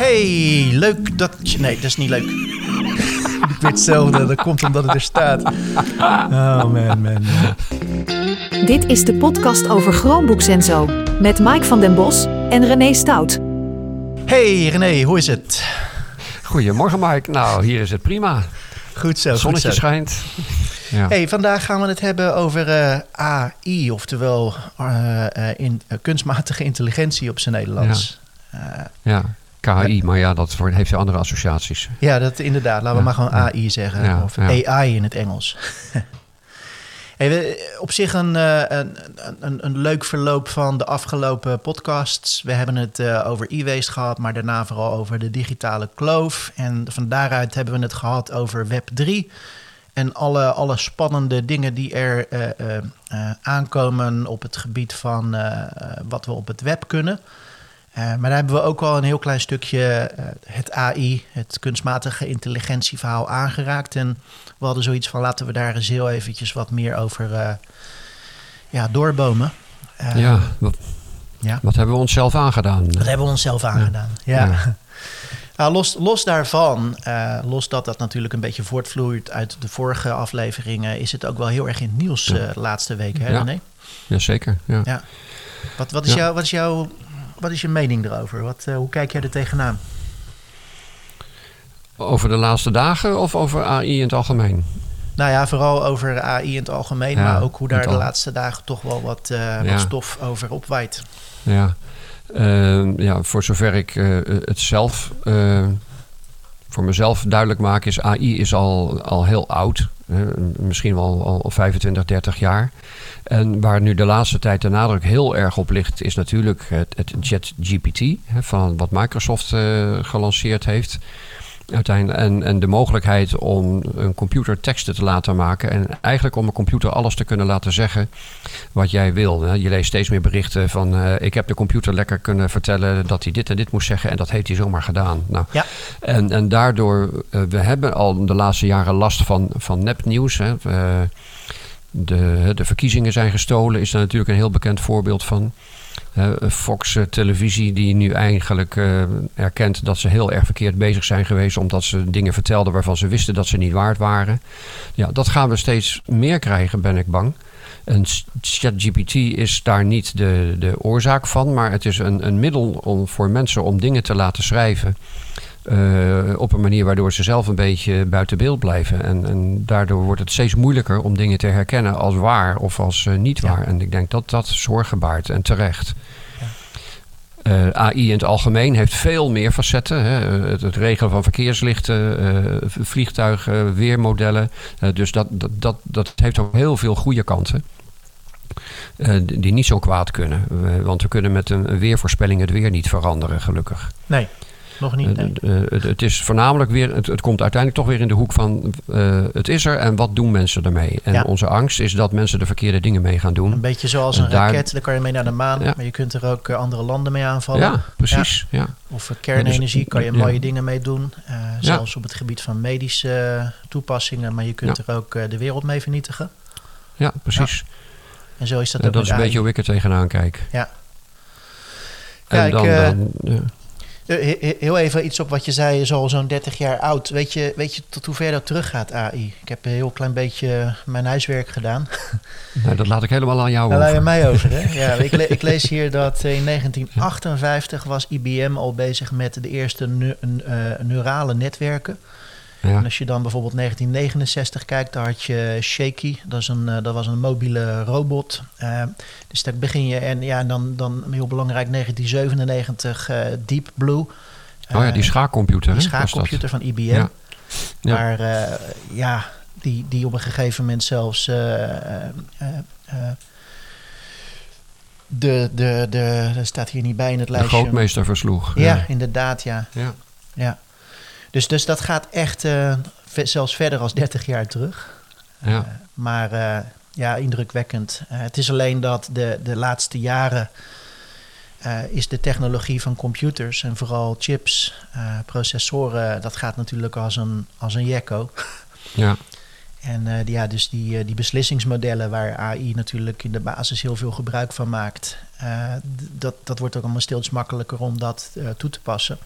Hey, leuk dat je... Nee, dat is niet leuk. Ik weet hetzelfde. Dat komt omdat het er staat. Oh man, man, man. Dit is de podcast over Chromebooks en zo. Met Mike van den Bos en René Stout. Hey René, hoe is het? Goedemorgen Mike. Nou, hier is het prima. Goed zo, zonnetje goed zo. schijnt. Ja. Hey, vandaag gaan we het hebben over eh, AI, oftewel eh, eh, in, kunstmatige intelligentie op zijn Nederlands. Ja, ja, KI, maar ja, dat heeft weer andere associaties. ja dat inderdaad. Laten we maar gewoon. AI zeggen, of. AI in het Engels. hey, op zich een, eh, een, een, een leuk verloop van de afgelopen podcasts. We hebben het eh, over e-waste gehad, maar daarna vooral over de digitale kloof. En van daaruit hebben we het gehad over Web 3. En alle, alle spannende dingen die er eh, aankomen op het gebied van wat we op het web kunnen. Eh, maar daar hebben we ook al een heel klein stukje eh, het AI, het kunstmatige intelligentieverhaal aangeraakt. En we hadden zoiets van laten we daar eens heel eventjes wat meer over eh, ja, doorbomen. Ja, wat, ja. wat hebben we onszelf aangedaan? Dat hebben we onszelf aangedaan. Ja. Ja. Nou, los, los daarvan, los dat dat natuurlijk een beetje voortvloeit uit de vorige afleveringen, is het ook wel heel erg in het nieuws de laatste weken, hè Ja. René? Jazeker, ja. Ja. Wat, wat, is Ja. jouw, wat, is jouw, wat is je mening erover? Wat, eh, hoe kijk jij er tegenaan? Over de laatste dagen of over AI in het algemeen? Nou ja, vooral over AI in het algemeen, Ja, maar ook hoe daar de laatste dagen toch wel wat, eh, Ja. wat stof over opwaait. Ja, Eh, ja voor zover ik eh, het zelf voor mezelf duidelijk maak, is AI is al, al heel oud. Misschien wel al, al 25, 30 jaar. En waar nu de laatste tijd de nadruk heel erg op ligt, is natuurlijk het, het ChatGPT, van wat Microsoft eh, gelanceerd heeft. Uiteindelijk, en, en de mogelijkheid om een computer teksten te laten maken. En eigenlijk om een computer alles te kunnen laten zeggen wat jij wil. Je leest steeds meer berichten van... eh, ik heb de computer lekker kunnen vertellen dat hij dit en dit moest zeggen... en dat heeft hij zomaar gedaan. Nou, Ja. en, en daardoor, eh, we hebben al de laatste jaren last van, van nepnieuws. Hè. De, de verkiezingen zijn gestolen, is daar natuurlijk een heel bekend voorbeeld van. Fox eh, Televisie, die nu eigenlijk eh, erkent dat ze heel erg verkeerd bezig zijn geweest. omdat ze dingen vertelden waarvan ze wisten dat ze niet waard waren. Ja, dat gaan we steeds meer krijgen, ben ik bang. En ChatGPT is daar niet de, de oorzaak van, maar het is een, een middel om, voor mensen om dingen te laten schrijven. Eh, op een manier waardoor ze zelf een beetje buiten beeld blijven. En, en daardoor wordt het steeds moeilijker om dingen te herkennen als waar of als eh, niet Ja. waar. En ik denk dat dat zorgen baart en terecht. Eh, AI in het algemeen heeft veel meer facetten. Hè. Het, het regelen van verkeerslichten, eh, vliegtuigen, weermodellen. Eh, dus dat, dat, dat, dat heeft ook heel veel goede kanten. eh, die niet zo kwaad kunnen. Eh, want we kunnen met een, een weervoorspelling het weer niet veranderen, gelukkig. Nee, nog niet. nee. Eh, eh, het, het is voornamelijk weer, het, het komt uiteindelijk toch weer in de hoek van eh, het is er en wat doen mensen ermee? En Ja. onze angst is dat mensen de verkeerde dingen mee gaan doen. Een beetje zoals En een daar- raket, daar kan je mee naar de maan, Ja. maar je kunt er ook andere landen mee aanvallen. Ja, precies. Ja. Of eh, kernenergie kan je mooie dingen mee doen. eh, zelfs op het gebied van medische toepassingen, maar je kunt er ook de wereld mee vernietigen. Ja, precies. En zo is dat ook dat is een beetje hoe ik er tegenaan kijk. Ja. En Ja, dan, dan, ja. Eh, he- he- Heel even iets op wat je zei, al zo'n 30 jaar oud. Weet je, weet je tot hoe ver dat teruggaat, AI? Ik heb een heel klein beetje mijn huiswerk gedaan. Nou, dat laat ik helemaal aan jou Daar laat je over. mij over, hè? Ja, ik, le- ik lees hier dat in 1958 was IBM al bezig met de eerste eh, neurale netwerken. Ja. En als je dan bijvoorbeeld 1969 kijkt, dan had je Shaky. Dat, is een, eh, dat was een mobiele robot. Eh, dus daar begin je. En ja, dan, dan heel belangrijk 1997 eh, Deep Blue. oh ja, die schaakcomputer. die schaakcomputer van IBM. Ja. Ja. Maar ja, die, die op een gegeven moment zelfs de, de, de, dat staat hier niet bij in het De lijstje. grootmeester versloeg. Ja, inderdaad, ja. Ja. ja. Dus, dus dat gaat echt eh, zelfs verder als 30 jaar terug. Ja. Eh, maar eh, ja, indrukwekkend. Het is alleen dat de, de laatste jaren is de technologie van computers en vooral chips, processoren, dat gaat natuurlijk als een, als een jekko. ja. En die- ja, dus die, die beslissingsmodellen waar AI natuurlijk in de basis heel veel gebruik van maakt, dat, dat wordt ook allemaal steeds makkelijker om dat toe te passen.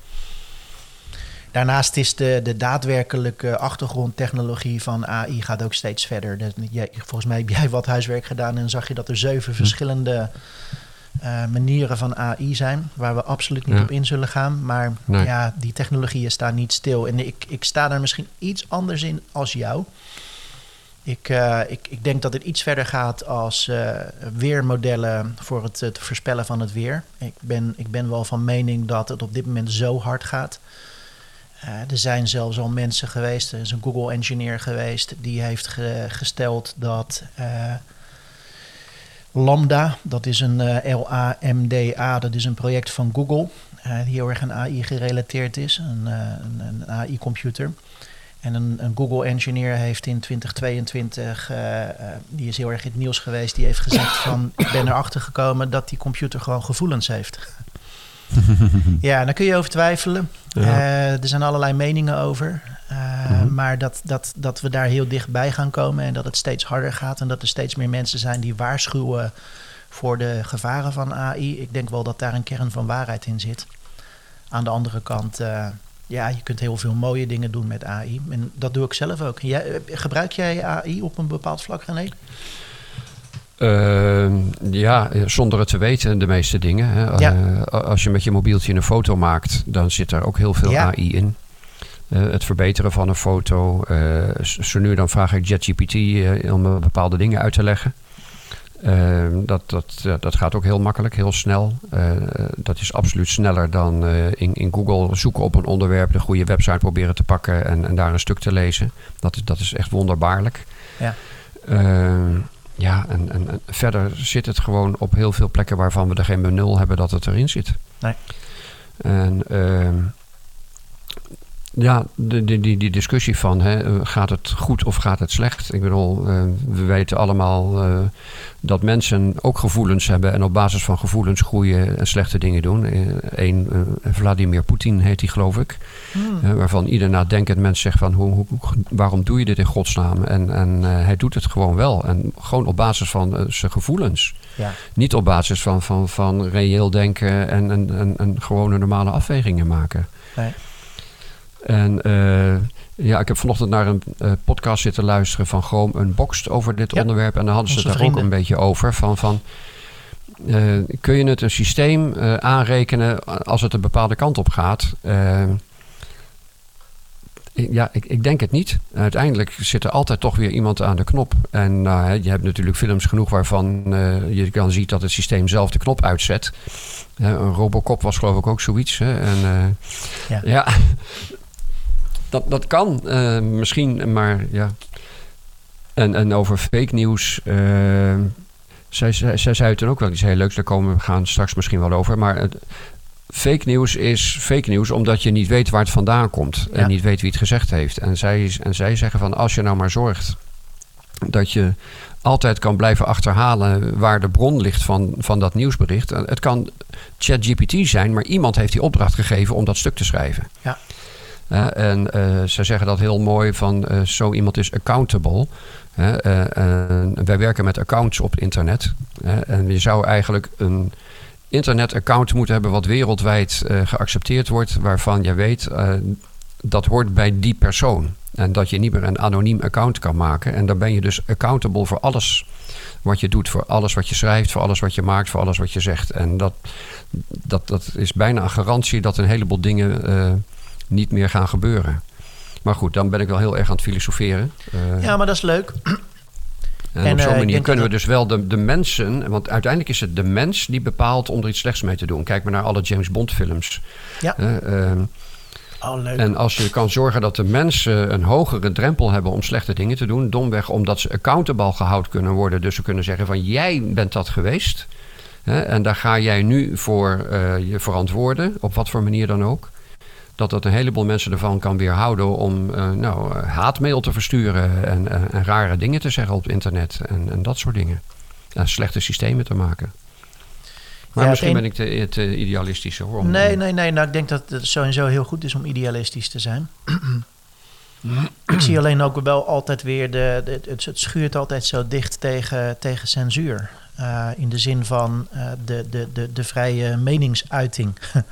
Daarnaast is de, de daadwerkelijke achtergrondtechnologie van AI gaat ook steeds verder. Dus jij, volgens mij heb jij wat huiswerk gedaan en zag je dat er zeven Hm. verschillende eh, manieren van AI zijn, waar we absoluut niet Ja. op in zullen gaan. Maar Nee. ja, die technologieën staan niet stil. En ik, ik sta daar misschien iets anders in als jou. Ik, eh, ik, ik denk dat het iets verder gaat als eh, weermodellen voor het, het voorspellen van het weer. Ik ben, ik ben wel van mening dat het op dit moment zo hard gaat. Eh, er zijn zelfs al mensen geweest, er is een Google-engineer geweest, die heeft ge- gesteld dat eh, Lambda, dat is een eh, L-A-M-D-A, dat is een project van Google, die heel erg aan AI gerelateerd is, een, een, AI-computer. En een, een Google-engineer heeft in 2022, eh, eh, die is heel erg in het nieuws geweest, die heeft gezegd van, ik ben erachter gekomen dat die computer gewoon gevoelens heeft. ja, daar kun je over twijfelen. Ja. Eh, er zijn allerlei meningen over. Eh, Mhm. Maar dat, dat, dat we daar heel dichtbij gaan komen en dat het steeds harder gaat en dat er steeds meer mensen zijn die waarschuwen voor de gevaren van AI. Ik denk wel dat daar een kern van waarheid in zit. Aan de andere kant, eh, ja, je kunt heel veel mooie dingen doen met AI. En dat doe ik zelf ook. Jij, gebruik jij AI op een bepaald vlak, René? Ehm, ja, zonder het te weten, de meeste dingen. Hè. Ja. Eh, als je met je mobieltje een foto maakt, dan zit er ook heel veel Ja. AI in. Eh, het verbeteren van een foto. eh, zo nu dan vraag ik JetGPT eh, om bepaalde dingen uit te leggen. Ehm, dat, dat, dat gaat ook heel makkelijk, heel snel. Dat is absoluut sneller dan in, in Google zoeken op een onderwerp, de goede website proberen te pakken en, en daar een stuk te lezen. Dat is, dat is echt wonderbaarlijk. Ja. Ehm, ja, en, en, en verder zit het gewoon op heel veel plekken waarvan we er geen benul hebben dat het erin zit. Nee. En ehm, ja, de, die, die, die discussie van hè, eh, gaat het goed of gaat het slecht? Ik bedoel, eh, we weten allemaal eh, dat mensen ook gevoelens hebben en op basis van gevoelens goede en slechte dingen doen. Eén, Vladimir Poetin heet die geloof ik. Hmm. Waarvan ieder nadenkend mens zegt van hoe, hoe, waarom doe je dit in godsnaam? En, en hij doet het gewoon wel. En gewoon op basis van zijn gevoelens. Ja. Niet op basis van, van, van reëel denken en, en, en, en gewone normale afwegingen maken. Nee. En eh, ja, ik heb vanochtend naar een eh, podcast zitten luisteren van Chrome Unboxed over dit Ja, onderwerp. En daar hadden ze het daar ook een beetje over. Van, van, eh, kun je het een systeem aanrekenen als het een bepaalde kant op gaat? Ja, ik, ik denk het niet. Uiteindelijk zit er altijd toch weer iemand aan de knop. En nou, je hebt natuurlijk films genoeg waarvan je kan zien dat het systeem zelf de knop uitzet. Een Robocop was geloof ik ook zoiets. Hè? En, Ja. ja, dat, dat kan eh, misschien, maar ja. En, en over fake nieuws. eh, zij, zij, zij zei toen ook wel iets heel leuks. Daar komen we gaan straks misschien wel over. Maar het, fake nieuws is fake nieuws omdat je niet weet waar het vandaan komt. En Ja. niet weet wie het gezegd heeft. En zij, en zij zeggen van als je nou maar zorgt dat je altijd kan blijven achterhalen waar de bron ligt van, van dat nieuwsbericht. En Het kan ChatGPT zijn, maar iemand heeft die opdracht gegeven om dat stuk te schrijven. Ja. En eh zij zeggen dat heel mooi van eh, zo iemand is accountable. Eh, wij werken met accounts op internet. En je zou eigenlijk een internetaccount moeten hebben wat wereldwijd geaccepteerd wordt, waarvan je weet dat hoort bij die persoon. En dat je niet meer een anoniem account kan maken. En dan ben je dus accountable voor alles wat je doet, voor alles wat je schrijft, voor alles wat je maakt, voor alles wat je zegt. En dat, dat, dat is bijna een garantie dat een heleboel dingen niet meer gaan gebeuren. Maar goed, dan ben ik wel heel erg aan het filosoferen. Eh, ja, maar dat is leuk. en, En, op zo'n eh, manier kunnen we dus wel de, de mensen... Want uiteindelijk is het de mens die bepaalt om er iets slechts mee te doen. Kijk maar naar alle James Bond films. Ja. Ehm, Oh, leuk. en als je kan zorgen dat de mensen een hogere drempel hebben om slechte dingen te doen, domweg omdat ze accountable gehouden kunnen worden. Dus ze kunnen zeggen van jij bent dat geweest. Hè, en daar ga jij nu voor je verantwoorden, op wat voor manier dan ook. Dat dat een heleboel mensen ervan kan weerhouden om eh, nou, eh, haatmail te versturen en, en, en rare dingen te zeggen op het internet en, en dat soort dingen. En slechte systemen te maken. Maar Ja, misschien ben ik te, te idealistisch hoor. om- Nee, nee, nee. Nou, ik denk dat het sowieso heel goed is om idealistisch te zijn. ik zie alleen ook wel altijd weer, de, de- het, het schuurt altijd zo dicht tegen, tegen censuur. Eh, in de zin van eh, de, de, de, de vrije meningsuiting.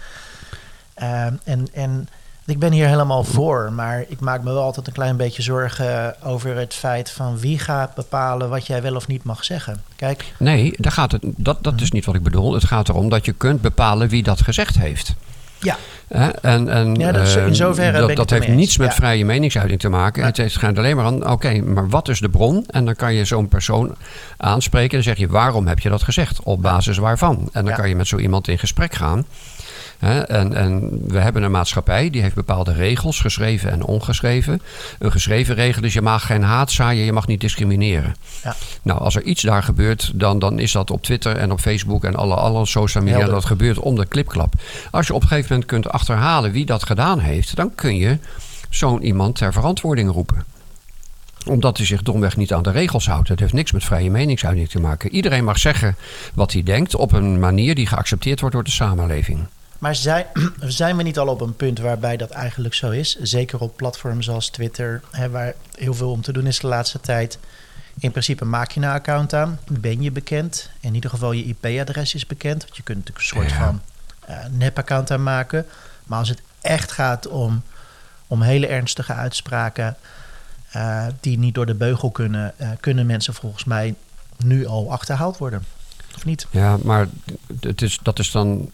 Eh, en, en Ik ben hier helemaal voor, maar ik maak me wel altijd een klein beetje zorgen over het feit van wie gaat bepalen wat jij wel of niet mag zeggen. Kijk. Nee, daar gaat het, dat, dat is niet wat ik bedoel. Het gaat erom dat je kunt bepalen wie dat gezegd heeft. Ja. En, en, ja, dat, in zoverre dat, heeft niets met vrije meningsuiting te maken. Het, het gaat alleen maar aan, oké, maar wat is de bron? En dan kan je zo'n persoon aanspreken en dan zeg je, waarom heb je dat gezegd? Op basis waarvan? En dan kan je met zo iemand in gesprek gaan. En, en, we hebben een maatschappij die heeft bepaalde regels, geschreven en ongeschreven. Een geschreven regel is je mag geen haat zaaien, je mag niet discrimineren. Ja. Nou, als er iets daar gebeurt, dan, dan is dat op Twitter en op Facebook en alle, alle social media. Dat gebeurt om de klipklap. Als je op een gegeven moment kunt achterhalen wie dat gedaan heeft, dan kun je zo'n iemand ter verantwoording roepen omdat hij zich domweg niet aan de regels houdt. Het heeft niks met vrije meningsuiting te maken. Iedereen mag zeggen wat hij denkt op een manier die geaccepteerd wordt door de samenleving. Maar zijn, zijn we niet al op een punt waarbij dat eigenlijk zo is? Zeker op platforms als Twitter, hè, waar heel veel om te doen is de laatste tijd. In principe maak je een account aan, ben je bekend. In ieder geval je IP-adres is bekend. Want je kunt natuurlijk een soort van uh, nep-account aanmaken. Maar als het echt gaat om, om hele ernstige uitspraken... Uh, die niet door de beugel kunnen... Uh, kunnen mensen volgens mij nu al achterhaald worden. Of niet? Ja, maar het is, dat is dan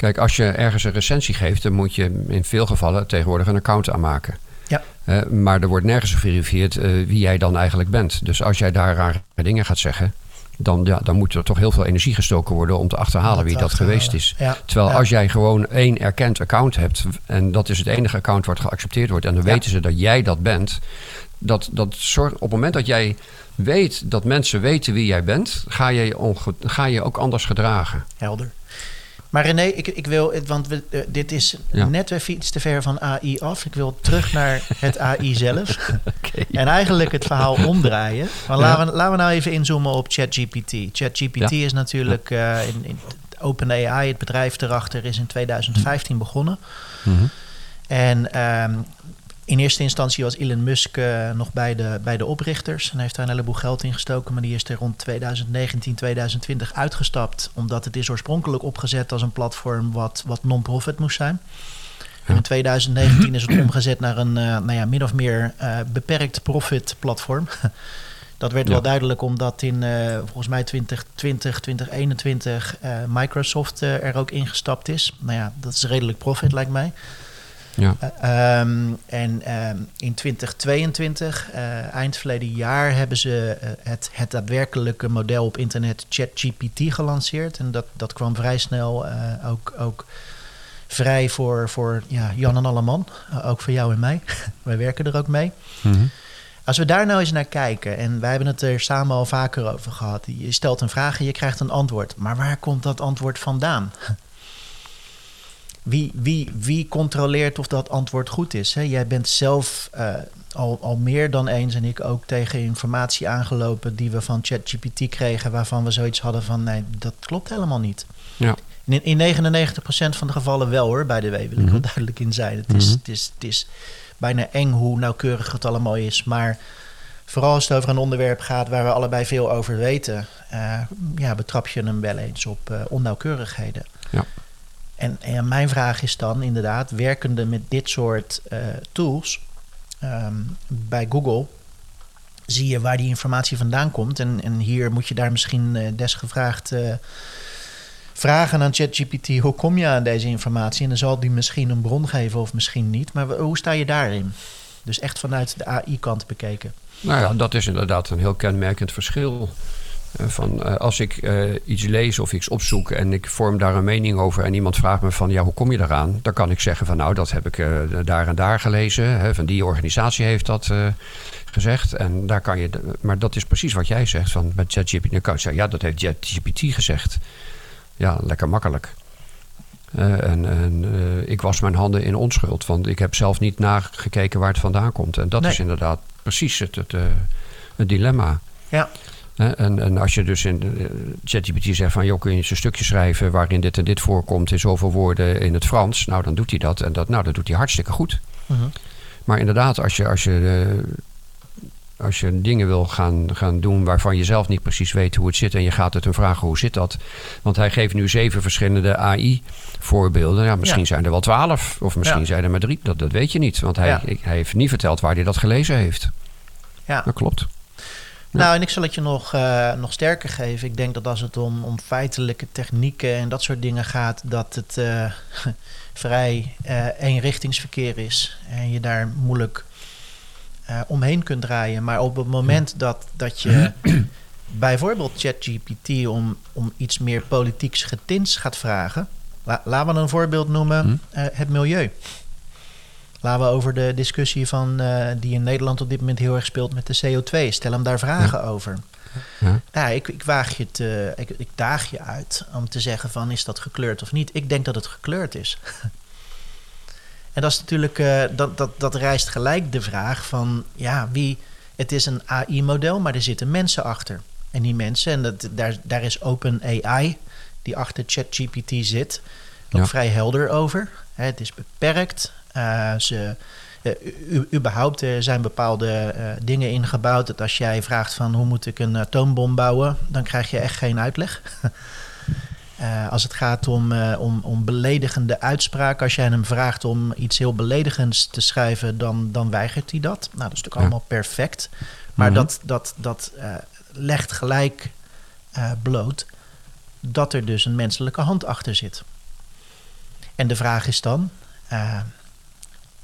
Kijk, als je ergens een recensie geeft, dan moet je in veel gevallen tegenwoordig een account aanmaken. Ja. Uh, maar er wordt nergens geverifieerd uh, wie jij dan eigenlijk bent. Dus als jij daar rare dingen gaat zeggen, dan, ja, dan moet er toch heel veel energie gestoken worden om te achterhalen dat wie dat geweest is. Ja. Terwijl ja. als jij gewoon één erkend account hebt, en dat is het enige account wat geaccepteerd wordt, en dan weten ze dat jij dat bent, dat, dat zorgt op het moment dat jij weet dat mensen weten wie jij bent, ga je, onge, ga je ook anders gedragen. Helder. Maar René, ik, ik wil, want we, uh, dit is ja. net weer iets te ver van AI af. Ik wil terug naar het AI zelf. okay. En eigenlijk het verhaal omdraaien. Maar ja. laten, we, laten we nou even inzoomen op ChatGPT. ChatGPT ja. is natuurlijk uh, in, in OpenAI, het bedrijf erachter, is in 2015 begonnen. Mhm. Mm -hmm. En um, in eerste instantie was Elon Musk uh, nog bij de, bij de oprichters en heeft daar een heleboel geld in gestoken. Maar die is er rond 2019, 2020 uitgestapt. Omdat het is oorspronkelijk opgezet als een platform wat, wat non-profit moest zijn. En in 2019 is het omgezet naar een uh, nou ja, min of meer uh, beperkt profit platform. Dat werd ja. wel duidelijk omdat in uh, volgens mij 2020, 2021 Microsoft er ook ingestapt is. Nou ja, dat is redelijk profit lijkt mij. Ja. Uh, um, en um, in 2022, uh, eind verleden jaar, hebben ze uh, het, het daadwerkelijke model op internet ChatGPT gelanceerd. En dat, dat kwam vrij snel ook, ook vrij voor, voor ja, Jan en Alleman. ook voor jou en mij. Wij werken er ook mee. Mm -hmm. Als we daar nou eens naar kijken, en wij hebben het er samen al vaker over gehad. Je stelt een vraag en je krijgt een antwoord. Maar waar komt dat antwoord vandaan? Wie, wie, wie controleert of dat antwoord goed is? Hè? Jij bent zelf uh, al, al meer dan eens en ik ook tegen informatie aangelopen die we van ChatGPT kregen, waarvan we zoiets hadden van nee, dat klopt helemaal niet. Ja. In, in 99% van de gevallen wel hoor, bij de W wil ik mm -hmm. wel duidelijk in zijn. Het is, mm -hmm. het, is, het is bijna eng hoe nauwkeurig het allemaal is, maar vooral als het over een onderwerp gaat waar we allebei veel over weten, uh, ja, betrap je hem wel eens op uh, onnauwkeurigheden. Ja. En, en, mijn vraag is dan inderdaad, werkende met dit soort uh, tools um, bij Google, zie je waar die informatie vandaan komt. En, en hier moet je daar misschien uh, desgevraagd uh, vragen aan ChatGPT, hoe kom je aan deze informatie? En dan zal die misschien een bron geven of misschien niet. Maar hoe sta je daarin? Dus echt vanuit de AI-kant bekeken. Nou ja, dat is inderdaad een heel kenmerkend verschil. Van, uh, als ik uh, iets lees of iets opzoek en ik vorm daar een mening over en iemand vraagt me van ja, hoe kom je daaraan? Dan kan ik zeggen van nou, dat heb ik daar en daar gelezen. Hè, van die organisatie heeft dat gezegd. En daar kan je, maar dat is precies wat jij zegt van met ChatGPT. Dan kan je zeggen, ja, dat heeft ChatGPT gezegd. Ja, lekker makkelijk. en, en ik was mijn handen in onschuld, want ik heb zelf niet nagekeken waar het vandaan komt. En dat Nee. is inderdaad precies het, het, het dilemma. Ja, En, en als je dus in uh, ChatGPT zegt van... joh, kun je eens een stukje schrijven waarin dit en dit voorkomt... in zoveel woorden in het Frans. Nou, dan doet hij dat. En dat, nou, dat doet hij hartstikke goed. Mhm. Maar inderdaad, als je, als je als je dingen wil gaan, gaan doen waarvan je zelf niet precies weet hoe het zit en je gaat het hem vragen hoe zit dat. Want hij geeft nu zeven verschillende AI-voorbeelden. Ja, misschien Ja. zijn er wel twaalf of misschien Ja. zijn er maar drie. Dat, dat weet je niet, want hij, Ja. hij heeft niet verteld waar hij dat gelezen heeft. Ja. Dat klopt. Nou, en ik zal het je nog, eh, nog sterker geven. Ik denk dat als het om, om feitelijke technieken en dat soort dingen gaat, dat het eh, vrij eh, eenrichtingsverkeer is. En je daar moeilijk omheen kunt draaien. Maar op het moment dat, dat je bijvoorbeeld ChatGPT om, om iets meer politieks getints gaat vragen. La, laten we een voorbeeld noemen: Hm. eh, het milieu. Laten we over de discussie van, eh, die in Nederland op dit moment heel erg speelt met de CO2. Stel hem daar vragen over. Ja. Nou, ik, ik, waag je te, ik, ik daag je uit om te zeggen van is dat gekleurd of niet. Ik denk dat het gekleurd is. en dat is natuurlijk, eh, dat, dat, dat rijst gelijk de vraag van ja, wie. Het is een AI-model, maar er zitten mensen achter. En die mensen, en dat, daar, daar is OpenAI, die achter ChatGPT zit, ook Ja. vrij helder over. Hè, het is beperkt. Eh, ze, eh, überhaupt er zijn bepaalde eh, dingen ingebouwd. Dat als jij vraagt van hoe moet ik een atoombom bouwen, dan krijg je echt geen uitleg. Eh, als het gaat om, eh, om, om beledigende uitspraken, als jij hem vraagt om iets heel beledigends te schrijven, dan, dan weigert hij dat. Nou, dat is natuurlijk Ja. allemaal perfect. Maar Mhm. dat, dat, dat eh, legt gelijk eh, bloot dat er dus een menselijke hand achter zit. En de vraag is dan, eh,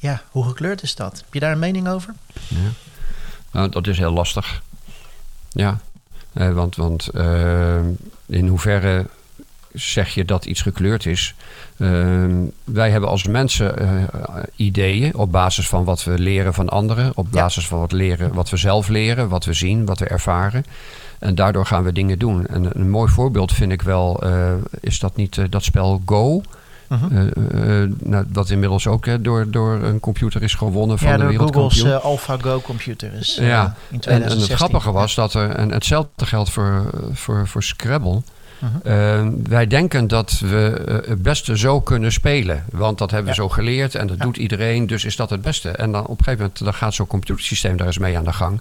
ja, hoe gekleurd is dat? Heb je daar een mening over? Ja. Nou, dat is heel lastig. Ja, Eh, want, want eh, in hoeverre zeg je dat iets gekleurd is? Eh, wij hebben als mensen eh, ideeën op basis van wat we leren van anderen, op Ja. basis van wat, leren, wat we zelf leren, wat we zien, wat we ervaren. En daardoor gaan we dingen doen. En een mooi voorbeeld vind ik wel, eh, is dat niet dat spel Go? Nou, dat inmiddels ook door, door een computer is gewonnen van ja, de Google's wereldkampioen. eh, AlphaGo computer is Ja, in En, en 2016. het grappige was dat er, en hetzelfde geldt voor, voor, voor Scrabble. Mhm. Eh, wij denken dat we het beste zo kunnen spelen. Want dat hebben we zo geleerd en dat Ja. doet iedereen, dus is dat het beste. En dan op een gegeven moment dan gaat zo'n computersysteem daar eens mee aan de gang.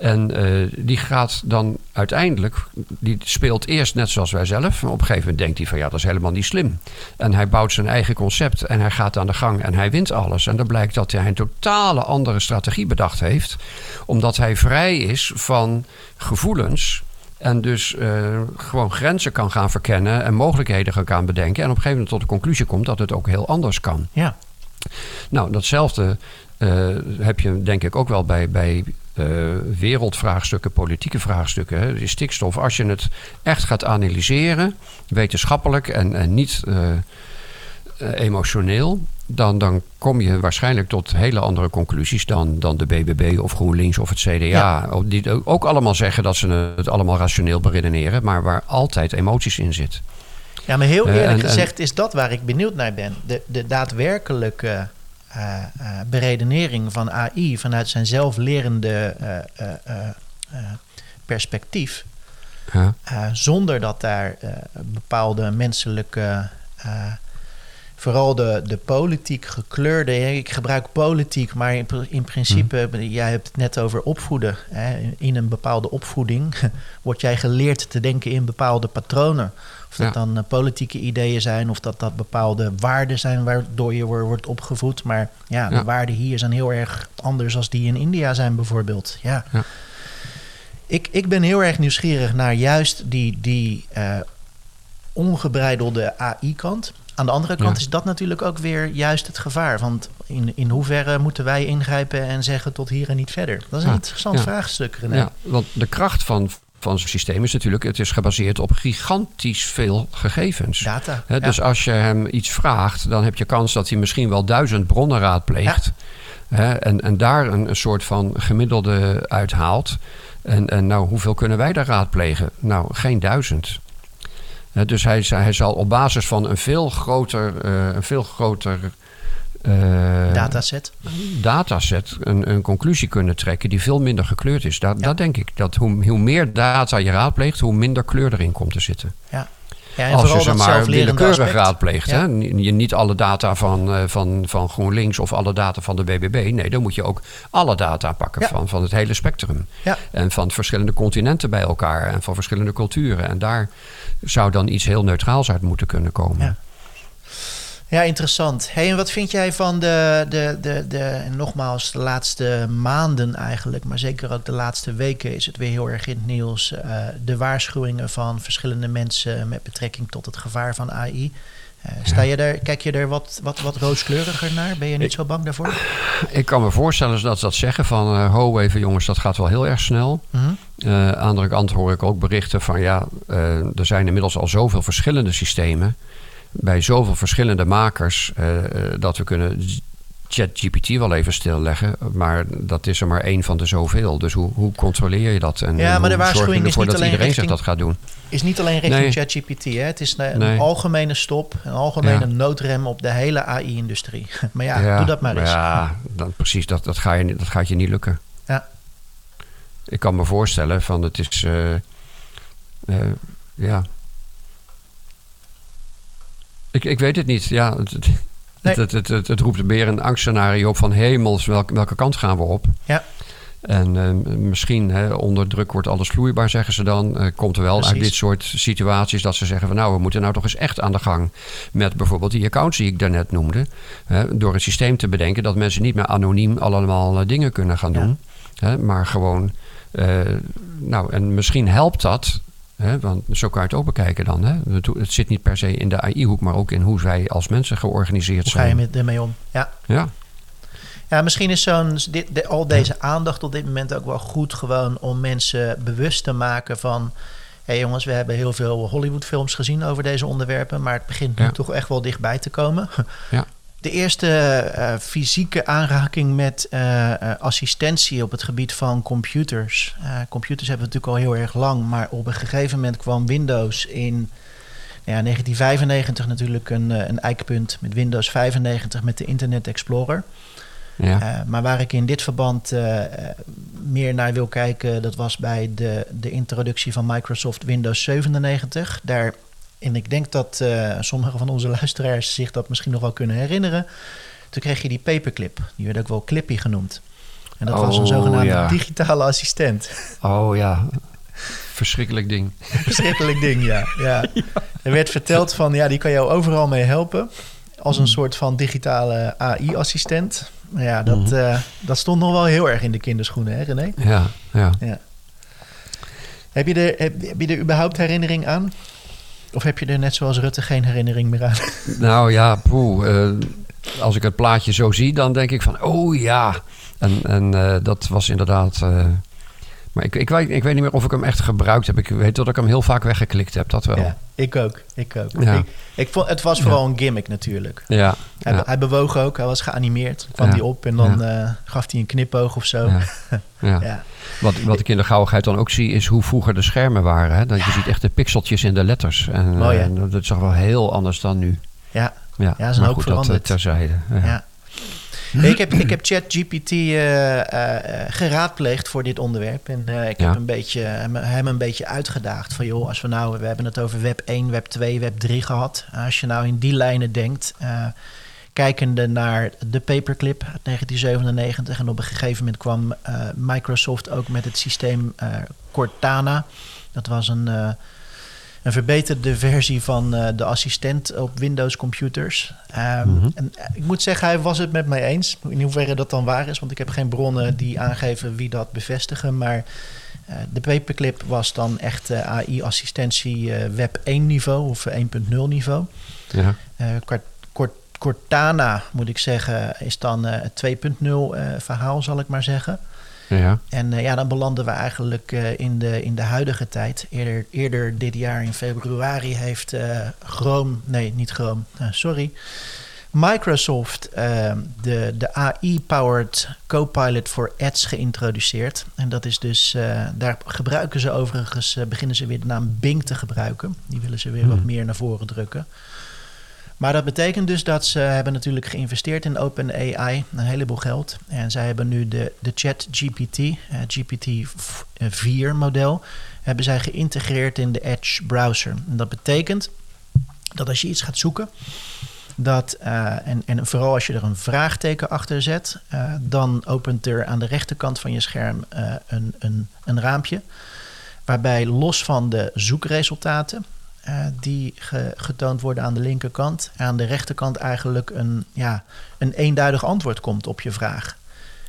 En eh, die gaat dan uiteindelijk, die speelt eerst net zoals wij zelf. Maar op een gegeven moment denkt hij van ja, dat is helemaal niet slim. En hij bouwt zijn eigen concept en hij gaat aan de gang en hij wint alles. En dan blijkt dat hij een totale andere strategie bedacht heeft. Omdat hij vrij is van gevoelens. En dus eh, gewoon grenzen kan gaan verkennen en mogelijkheden gaan gaan bedenken. En op een gegeven moment tot de conclusie komt dat het ook heel anders kan. Ja, Nou, datzelfde eh, heb je denk ik ook wel bij, bij eh, wereldvraagstukken, politieke vraagstukken. Hè. Die stikstof, als je het echt gaat analyseren, wetenschappelijk en, en niet eh, eh, emotioneel, dan, dan kom je waarschijnlijk tot hele andere conclusies dan, dan de BBB of GroenLinks of het CDA. Ja. Die ook allemaal zeggen dat ze het allemaal rationeel beredeneren, maar waar altijd emoties in zit. ja maar heel eerlijk en- gezegd is dat waar ik benieuwd naar ben. De, de daadwerkelijke beredenering van AI vanuit zijn zelflerende eh, eh, eh, eh, perspectief. Ja. Eh, zonder dat daar eh, bepaalde menselijke, eh, vooral de, de politiek gekleurde, ik gebruik politiek, maar in, pr- in principe, jij hebt het net over opvoeden. Hè, in- in een bepaalde opvoeding word jij geleerd te denken in bepaalde patronen. Of dat Ja. dan eh, politieke ideeën zijn, of dat dat bepaalde waarden zijn waardoor je wo- wordt opgevoed. Maar ja, de Ja. waarden hier zijn heel erg anders als die in India zijn bijvoorbeeld. Ja. Ja. Ik, ik ben heel erg nieuwsgierig naar juist die, die eh, ongebreidelde AI-kant. Aan de andere kant Ja. is dat natuurlijk ook weer juist het gevaar. Want in, in hoeverre moeten wij ingrijpen en zeggen tot hier en niet verder? Dat is een Ja. interessant Ja. vraagstuk, René. Ja, want de kracht van, van zo'n systeem is natuurlijk... het is gebaseerd op gigantisch veel gegevens. Data. Ja. Dus als je hem iets vraagt, dan heb je kans dat hij misschien wel duizend bronnen raadpleegt. En, en daar een, een soort van gemiddelde uithaalt. En, en nou, hoeveel kunnen wij daar raadplegen? Nou, geen duizend. Dus hij, hij zal op basis van een veel groter, eh, een veel groter eh, Dataset. dataset een, een conclusie kunnen trekken die veel minder gekleurd is. Dat, Ja. dat denk ik. Dat hoe, hoe meer data je raadpleegt, hoe minder kleur erin komt te zitten. Ja. Ja, en als je dat maar willekeurig aspect. raadpleegt. Ja. Hè? Je niet alle data van, eh, van, van GroenLinks of alle data van de BBB. Nee, dan moet je ook alle data pakken van, van het hele spectrum. Ja. En van verschillende continenten bij elkaar en van verschillende culturen. En daar zou dan iets heel neutraals uit moeten kunnen komen. Ja. Interessant. Hey, en wat vind jij van de, de, de, de, en nogmaals, de laatste maanden eigenlijk, maar zeker ook de laatste weken is het weer heel erg in het nieuws. eh, de waarschuwingen van verschillende mensen met betrekking tot het gevaar van AI. Eh, sta je daar, kijk je er wat, wat, wat rooskleuriger naar? Ben je niet zo bang daarvoor? Ik kan me voorstellen dat ze dat zeggen van... eh, ho even jongens, dat gaat wel heel erg snel. Mhm. Eh, aan de andere kant hoor ik ook berichten van... ja, er zijn inmiddels al zoveel verschillende systemen... bij zoveel verschillende makers... eh, eh, dat we kunnen ChatGPT wel even stilleggen... maar dat is er maar één van de zoveel. Dus hoe, hoe controleer je dat? En, Ja, maar de waarschuwing is niet dat alleen iedereen richting- zich dat gaat doen? Is niet alleen richting. ChatGPT. Het is een, Nee. algemene stop, een algemene Ja. noodrem op de hele AI-industrie. Maar ja, doe dat maar eens. Ja, dan, precies, dat, dat, ga je, dat gaat je niet lukken. Ja. Ik kan me voorstellen van het is... eh, ja... Ik, ik weet het niet. Ja, het, het, Nee. het, het, roept meer een angstscenario op van hemels, welke, welke kant gaan we op? Ja. En eh, misschien hè, onder druk wordt alles vloeibaar, zeggen ze dan. Eh, komt er wel uit dit soort situaties dat ze zeggen van nou, we moeten nou toch eens echt aan de gang met bijvoorbeeld die accounts die ik daarnet noemde. Hè, door een systeem te bedenken dat mensen niet meer anoniem allemaal eh, dingen kunnen gaan Ja. doen. Hè, maar gewoon, eh, nou en misschien helpt dat. Want zo kan je het ook bekijken dan. Hè. Het, het zit niet per se in de AI-hoek, maar ook in hoe wij als mensen georganiseerd Hoe ga je zijn. ermee om? Ja. Ja, Ja, misschien is zo'n, de- al deze aandacht op dit moment ook wel goed gewoon om mensen bewust te maken van... hé hey jongens, we hebben heel veel Hollywoodfilms gezien over deze onderwerpen... maar het begint nu Ja. toch echt wel dichtbij te komen. Ja. De eerste eh, fysieke aanraking met eh, eh, assistentie op het gebied van computers. Computers hebben we natuurlijk al heel erg lang, maar op een gegeven moment kwam Windows in nou ja, 1995 natuurlijk een, een eikpunt met Windows 95 met de Internet Explorer. ja. Maar waar ik in dit verband meer naar wil kijken, dat was bij de, de introductie van Microsoft Windows 97. Daar, en ik denk dat eh, sommige van onze luisteraars zich dat misschien nog wel kunnen herinneren. Toen kreeg je die paperclip. Die werd ook wel Clippy genoemd. En dat was een Oh, zogenaamde ja. digitale assistent. Oh ja, verschrikkelijk ding. Verschrikkelijk ding, ja. ja. Er werd verteld van, ja, die kan jou overal mee helpen. Als een soort van digitale AI-assistent. Ja, dat, Mhm. eh, dat stond nog wel heel erg in de kinderschoenen, hè René? Ja, ja. Heb je, er, heb, heb je er überhaupt herinnering aan? Of heb je er net zoals Rutte geen herinnering meer aan? Nou ja, poeh, eh, als ik het plaatje zo zie, dan denk ik van, oh ja. En, eh, dat was inderdaad... maar ik, ik, weet, ik weet niet meer of ik hem echt gebruikt heb. Ik weet dat ik hem heel vaak weggeklikt heb, dat wel. Ja, ik ook. Ik ook. Ja. Ik, ik vond, het was vooral een gimmick natuurlijk. Ja, Hij, ja, hij bewoog ook, hij was geanimeerd. kwam hij op en dan eh, gaf hij een knipoog of zo. ja. Wat, wat ik in de gauwigheid dan ook zie, is hoe vroeger de schermen waren. Hè? Dat Je ziet echt de pixeltjes in de letters. En Mooi, hè? eh, dat is toch wel heel anders dan nu. Ja. Ja, Ja, is een maar hoop goed, dat eh, veranderd. terzijde. Ja. Ja. Ik heb, ik heb ChatGPT eh, geraadpleegd voor dit onderwerp. En ik Ja. heb een beetje, hem, hem een beetje uitgedaagd. Van joh, als we nou, we hebben het over web 1, web 2, web 3 gehad. Als je nou in die lijnen denkt, kijkende naar de paperclip uit 1997. En op een gegeven moment kwam Microsoft ook met het systeem Cortana. Dat was een, een verbeterde versie van eh, de assistent op Windows computers. Ehm, Mhm. En eh, ik moet zeggen, hij was het met mij eens. In hoeverre dat dan waar is, want ik heb geen bronnen die aangeven wie dat bevestigen. Maar eh, de paperclip was dan echt AI-assistentie web 1 niveau of 1.0 niveau. Ja. Cort- Cort- Cortana, moet ik zeggen, is dan het 2.0 eh, verhaal, zal ik maar zeggen. Ja. En eh, ja, dan belanden we eigenlijk eh, in, de, in de huidige tijd. Eerder, eerder dit jaar in februari heeft eh Chrome, nee, niet Chrome, sorry. Microsoft de, de AI-powered Copilot voor Ads geïntroduceerd. En dat is dus, daar gebruiken ze overigens, beginnen ze weer de naam Bing te gebruiken. Die willen ze weer wat Hmm. meer naar voren drukken. Maar dat betekent dus dat ze hebben natuurlijk geïnvesteerd in OpenAI, een heleboel geld. En zij hebben nu de, de ChatGPT, eh, GPT-4 model, hebben zij geïntegreerd in de Edge browser. En dat betekent dat als je iets gaat zoeken, dat, eh, en, en vooral als je er een vraagteken achter zet, eh, dan opent er aan de rechterkant van je scherm eh, een, een, een raampje. Waarbij los van de zoekresultaten, eh, die ge- getoond worden aan de linkerkant, aan de rechterkant eigenlijk een, ja, een eenduidig antwoord komt op je vraag.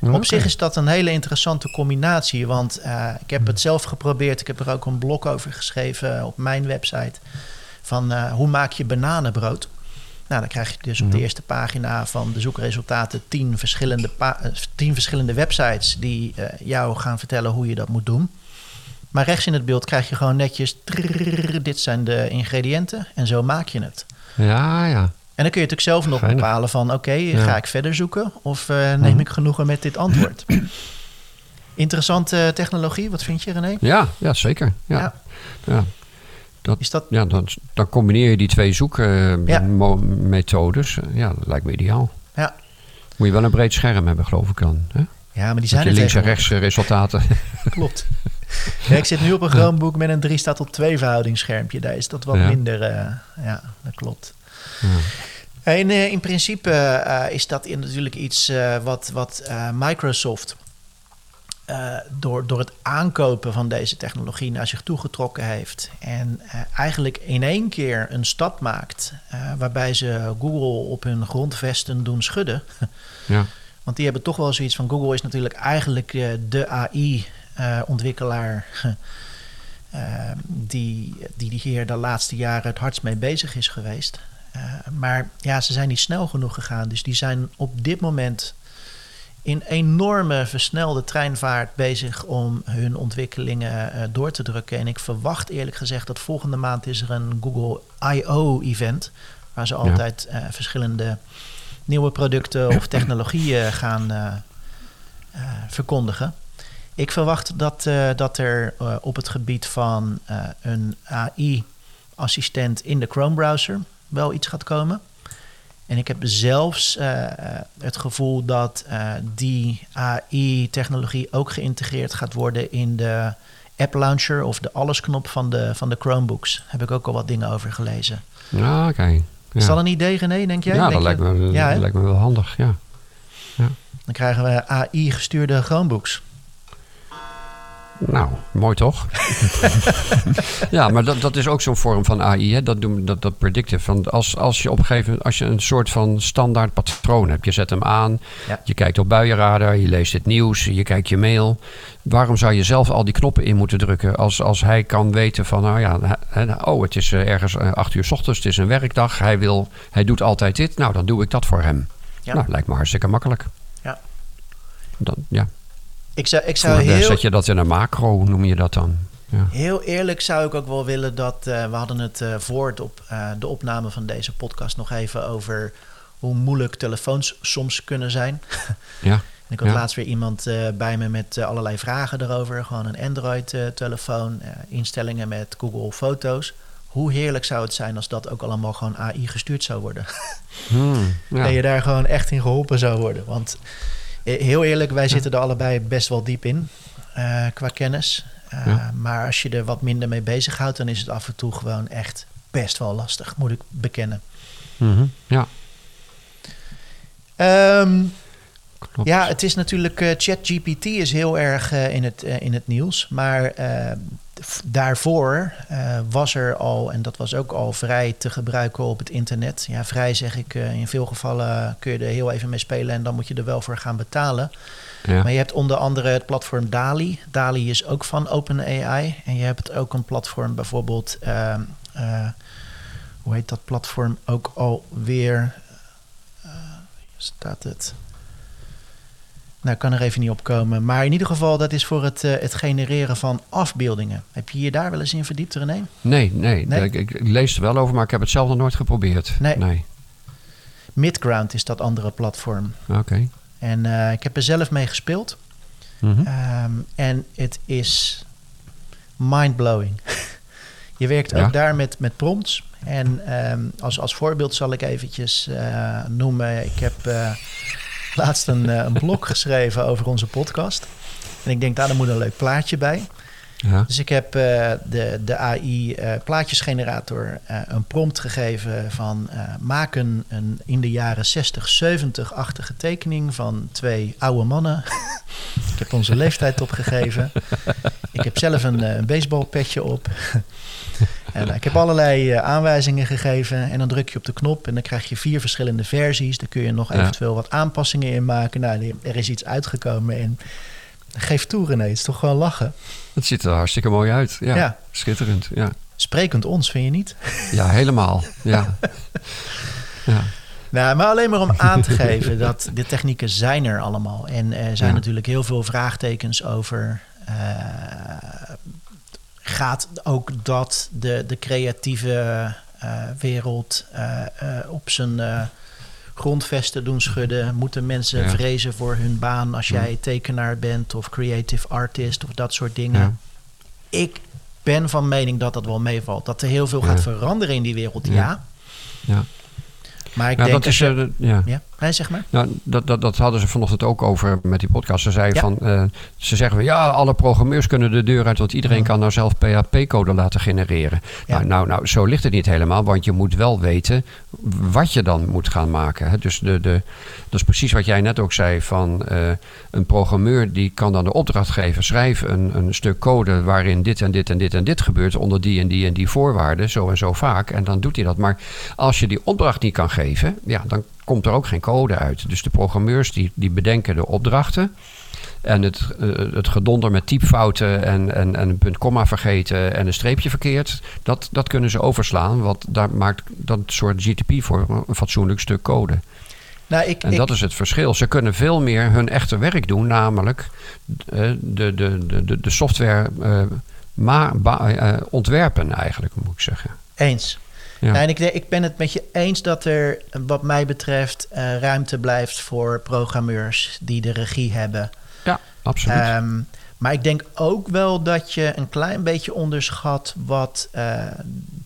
Op zich is dat een hele interessante combinatie, want eh, ik heb het zelf geprobeerd. Ik heb er ook een blog over geschreven op mijn website. Van eh, hoe maak je bananenbrood? Nou, dan krijg je dus op de eerste pagina van de zoekresultaten tien verschillende, tien verschillende websites die jou gaan vertellen hoe je dat moet doen. Maar rechts in het beeld krijg je gewoon netjes, dit zijn de ingrediënten en zo maak je het. Ja, ja. En dan kun je natuurlijk zelf nog bepalen van... oké, ga ik verder zoeken of neem ik genoegen met dit antwoord? Interessante technologie, wat vind je René? Ja, ja zeker. Ja. Ja. Ja. Is dat, Ja, dan, dan combineer je die twee zoekmethodes. ja, dat lijkt me ideaal. ja. Moet je wel een breed scherm hebben, geloof ik dan. Hè? ja, maar die Dat zijn er links en rechts resultaten. Klopt. Ja, ik zit nu op een Chromebook met een 3 staat tot 2 verhoudingsschermpje. Daar is dat wat Ja. minder. eh, ja, dat klopt. Ja. En eh, in principe eh, is dat in- natuurlijk iets wat, wat Microsoft door, door het aankopen van deze technologie naar zich toegetrokken heeft. En eigenlijk in één keer een stap maakt waarbij ze Google op hun grondvesten doen schudden. Ja. Want die hebben toch wel zoiets van Google is natuurlijk eigenlijk de AI-ontwikkelaar. die, die die hier de laatste jaren het hardst mee bezig is geweest. Eh, maar ja, ze zijn niet snel genoeg gegaan. Dus die zijn op dit moment in enorme versnelde treinvaart bezig om hun ontwikkelingen eh, door te drukken. En ik verwacht eerlijk gezegd dat volgende maand is er een Google I.O.-event. Waar ze altijd eh, verschillende nieuwe producten of technologieën gaan eh, eh, verkondigen. Ik verwacht dat, eh, dat er eh, op het gebied van eh, een AI-assistent in de Chrome-browser wel iets gaat komen. En ik heb zelfs het gevoel dat die AI-technologie ook geïntegreerd gaat worden in de app launcher of de allesknop van de, van de Chromebooks. Daar heb ik ook al wat dingen over gelezen. Ja, oké. Is Ja. dat een idee, René, denk jij? ja, Denk dat lijkt, me, Ja, dat lijkt me wel handig. Ja. Dan krijgen we AI-gestuurde Chromebooks. Nou, mooi toch? ja, maar dat, dat is ook zo'n vorm van AI, hè? Dat, doen, dat, dat predictive. Van als, als je op een gegeven moment, als je een soort van standaard patroon hebt, je zet hem aan, Ja. je kijkt op buienradar, je leest het nieuws, je kijkt je mail. Waarom zou je zelf al die knoppen in moeten drukken als, als hij kan weten van, nou ja, oh, het is eh, ergens eh, acht uur s ochtends, het is een werkdag, hij, wil, hij doet altijd dit, nou dan doe ik dat voor hem. Ja. Nou, lijkt me hartstikke makkelijk. Ja. Dan, ja. Ik zou, ik zou heel, Zet je dat in een macro, noem je dat dan? Ja. heel eerlijk zou ik ook wel willen dat... eh, we hadden het voor het op, eh, de opname van deze podcast nog even over... hoe moeilijk telefoons soms kunnen zijn. Ja. En ik had Ja. laatst weer iemand bij me met allerlei vragen erover. Gewoon een Android-telefoon, instellingen met Google Foto's. Hoe heerlijk zou het zijn als dat ook allemaal gewoon AI gestuurd zou worden? Hmm, ja. Dat je daar gewoon echt in geholpen zou worden. Want heel eerlijk, wij zitten er allebei best wel diep in eh, qua kennis. Eh, Ja. Maar als je er wat minder mee bezighoudt, dan is het af en toe gewoon echt best wel lastig, moet ik bekennen. Mhm, ja, Ehm, klopt. ja, het is natuurlijk, eh, ChatGPT is heel erg eh, in, het, eh, in het nieuws. Maar daarvoor was er al, en dat was ook al vrij te gebruiken op het internet. Ja, vrij zeg ik, in veel gevallen kun je er heel even mee spelen en dan moet je er wel voor gaan betalen. ja. Maar je hebt onder andere het platform DALI. DALI is ook van OpenAI. En je hebt ook een platform bijvoorbeeld... ehm, eh, hoe heet dat platform ook alweer? Staat het? Nou, ik kan er even niet op komen. Maar in ieder geval, dat is voor het, eh, het genereren van afbeeldingen. Heb je je daar wel eens in verdiept, René? Nee, nee. Nee? Ik, ik lees er wel over, maar ik heb het zelf nog nooit geprobeerd. Nee. Nee. Midground is dat andere platform. Oké. En eh, ik heb er zelf mee gespeeld. Mhm. Ehm, en het is mindblowing. je werkt ook daar met, met prompts. En ehm, als, als voorbeeld zal ik eventjes eh, noemen. Ik heb laatst een, eh, een blog geschreven over onze podcast. En ik denk, daar moet een leuk plaatje bij. Ja. Dus ik heb eh, de, de AI eh, plaatjesgenerator een prompt gegeven van maak een, een in de jaren 60, 70-achtige tekening van twee oude mannen. ik heb onze leeftijd opgegeven. ik heb zelf een, een baseballpetje op. en eh, ik heb allerlei eh, aanwijzingen gegeven. En dan druk je op de knop en dan krijg je vier verschillende versies. Daar kun je nog eventueel wat aanpassingen in maken. Nou, er is iets uitgekomen en geef toe René, het is toch gewoon lachen. Het ziet er hartstikke mooi uit. Ja, Ja. schitterend. Ja. Sprekend ons, vind je niet? ja, helemaal. Ja. ja. Nou, maar alleen maar om aan te geven dat de technieken zijn er allemaal. En er zijn Ja. natuurlijk heel veel vraagtekens over. eh, gaat ook dat de, de creatieve eh, wereld eh, eh, op zijn grondvesten doen schudden? Moeten mensen Ja. vrezen voor hun baan als jij tekenaar bent of creative artist of dat soort dingen? Ja. Ik ben van mening dat dat wel meevalt. Dat er heel veel gaat veranderen in die wereld, ja. Ja. Maar ik denk dat is, je- ja. Nee, zeg maar. Nou, dat, dat, dat hadden ze vanochtend ook over met die podcast. Ze, zei Ja. van, eh, ze zeggen van ja, alle programmeurs kunnen de deur uit, want iedereen kan nou zelf PHP-code laten genereren. Ja. Nou, nou, nou, zo ligt het niet helemaal, want je moet wel weten wat je dan moet gaan maken. Hè. Dus de, de, dat is precies wat jij net ook zei: van eh, een programmeur die kan dan de opdracht geven, schrijf een, een stuk code waarin dit en dit en dit en dit gebeurt onder die en die en die voorwaarden, zo en zo vaak. En dan doet hij dat. Maar als je die opdracht niet kan geven, ja, dan komt er ook geen code uit. Dus de programmeurs die, die bedenken de opdrachten. En het, eh, het gedonder met typfouten en, en, en een punt komma vergeten en een streepje verkeerd, dat, dat kunnen ze overslaan. Want daar maakt dat soort GTP voor een fatsoenlijk stuk code. Nou, ik, En ik, dat is het verschil. Ze kunnen veel meer hun echte werk doen, namelijk eh, de, de, de, de, de software eh, ma- ba- eh, ontwerpen, eigenlijk, moet ik zeggen. eens. Ja. Nou, en ik, ik ben het met je eens dat er, wat mij betreft, eh, ruimte blijft voor programmeurs die de regie hebben. Ja, absoluut. Ehm, maar ik denk ook wel dat je een klein beetje onderschat wat eh,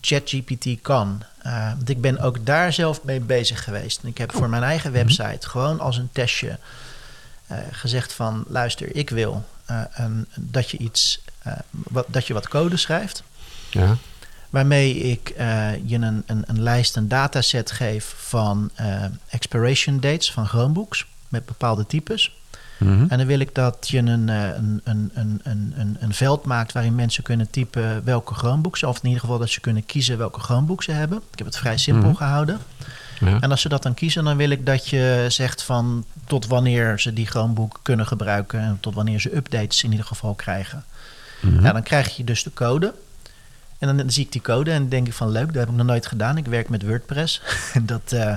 ChatGPT kan. Eh, want ik ben ook daar zelf mee bezig geweest. En ik heb voor mijn eigen website gewoon als een testje gezegd van... luister, ik wil een, dat, je iets, wat, dat je wat code schrijft... ja. Waarmee ik eh, je een, een, een lijst, een dataset geef van eh, expiration dates van Chromebooks met bepaalde types. Mhm. En dan wil ik dat je een, eh, een, een, een, een, een, een veld maakt waarin mensen kunnen typen welke Chromebooks, of in ieder geval dat ze kunnen kiezen welke Chromebooks ze hebben. Ik heb het vrij simpel Mhm. gehouden. ja. En als ze dat dan kiezen, dan wil ik dat je zegt van tot wanneer ze die Chromebook kunnen gebruiken en tot wanneer ze updates in ieder geval krijgen. Mhm. Ja, dan krijg je dus de code. En dan zie ik die code en denk ik van leuk, dat heb ik nog nooit gedaan. Ik werk met WordPress. dat, eh,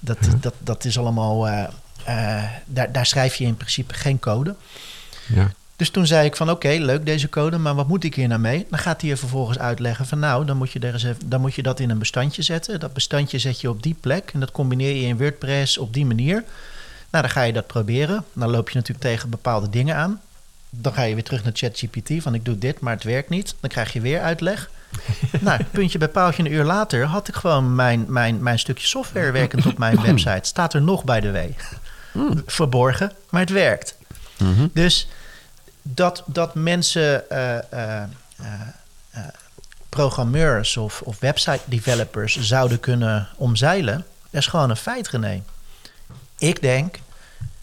dat, dat, dat is allemaal. eh, eh, daar, daar schrijf je in principe geen code. ja. Dus toen zei ik van oké, leuk deze code, maar wat moet ik hier nou mee? Dan gaat hij je vervolgens uitleggen van nou, dan moet, je er eens even, dan moet je dat in een bestandje zetten. Dat bestandje zet je op die plek en dat combineer je in WordPress op die manier. Nou, dan ga je dat proberen. Dan loop je natuurlijk tegen bepaalde dingen aan. Dan ga je weer terug naar ChatGPT van ik doe dit, maar het werkt niet. Dan krijg je weer uitleg. nou, puntje bij paaltje een uur later had ik gewoon mijn, mijn, mijn stukje software werkend op mijn website. Staat er nog bij de W. Verborgen, maar het werkt. Mhm. Dus dat, dat mensen, eh, eh, eh, programmeurs of, of website developers zouden kunnen omzeilen, dat is gewoon een feit, René. Ik denk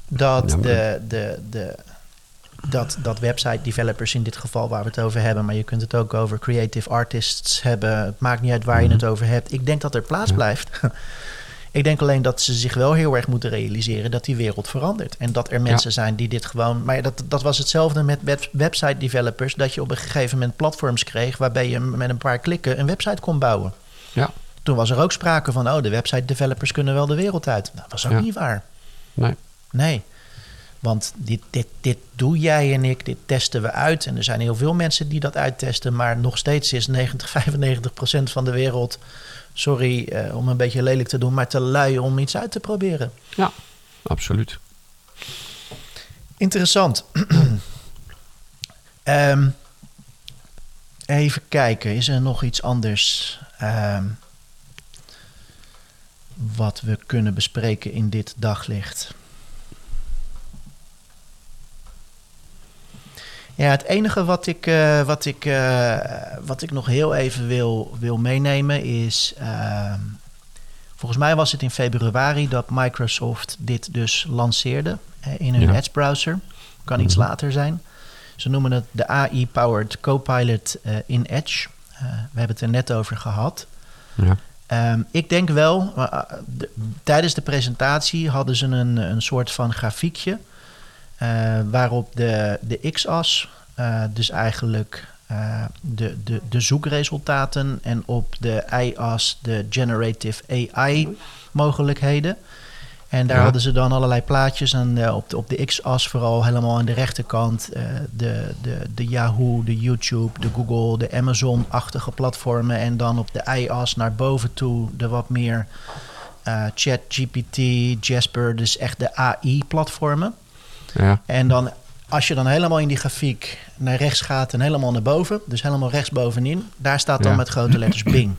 dat, de, de, de, dat, dat website developers in dit geval waar we het over hebben, maar je kunt het ook over creative artists hebben. Het maakt niet uit waar je Mhm. het over hebt. Ik denk dat er plaats Ja. blijft. Ik denk alleen dat ze zich wel heel erg moeten realiseren dat die wereld verandert. En dat er mensen zijn die dit gewoon. Maar dat, dat was hetzelfde met web- website developers. Dat je op een gegeven moment platforms kreeg waarbij je met een paar klikken een website kon bouwen. Ja. Toen was er ook sprake van, oh, de website developers kunnen wel de wereld uit. Dat was ook Ja. niet waar. Nee. Nee. Want dit, dit, dit doe jij en ik, dit testen we uit. En er zijn heel veel mensen die dat uittesten. Maar nog steeds is 90, 95 procent van de wereld... sorry eh, om een beetje lelijk te doen... maar te lui om iets uit te proberen. Ja, absoluut. Interessant. Ehm, even kijken, is er nog iets anders... ehm, wat we kunnen bespreken in dit daglicht? Ja, het enige wat ik, eh, wat ik, eh, wat ik nog heel even wil, wil meenemen is. ehm, volgens mij was het in februari dat Microsoft dit dus lanceerde in hun Ja. Edge browser. Kan iets Mhm. later zijn. Ze noemen het de AI-powered Copilot eh, in Edge. We hebben het er net over gehad. Ja. Ehm, ik denk wel, de- tijdens de presentatie hadden ze een, een soort van grafiekje. Eh, waarop de, de x-as, eh, dus eigenlijk eh, de, de, de zoekresultaten, en op de y-as de generative AI-mogelijkheden. En daar Ja. hadden ze dan allerlei plaatjes. En eh, op, de, op de x-as vooral helemaal aan de rechterkant eh, de, de, de Yahoo, de YouTube, de Google, de Amazon-achtige platformen. En dan op de y-as naar boven toe de wat meer eh ChatGPT, Jasper, dus echt de AI-platformen. Ja. En dan, als je dan helemaal in die grafiek naar rechts gaat en helemaal naar boven, dus helemaal rechtsbovenin, daar staat dan Ja. met grote letters Bing.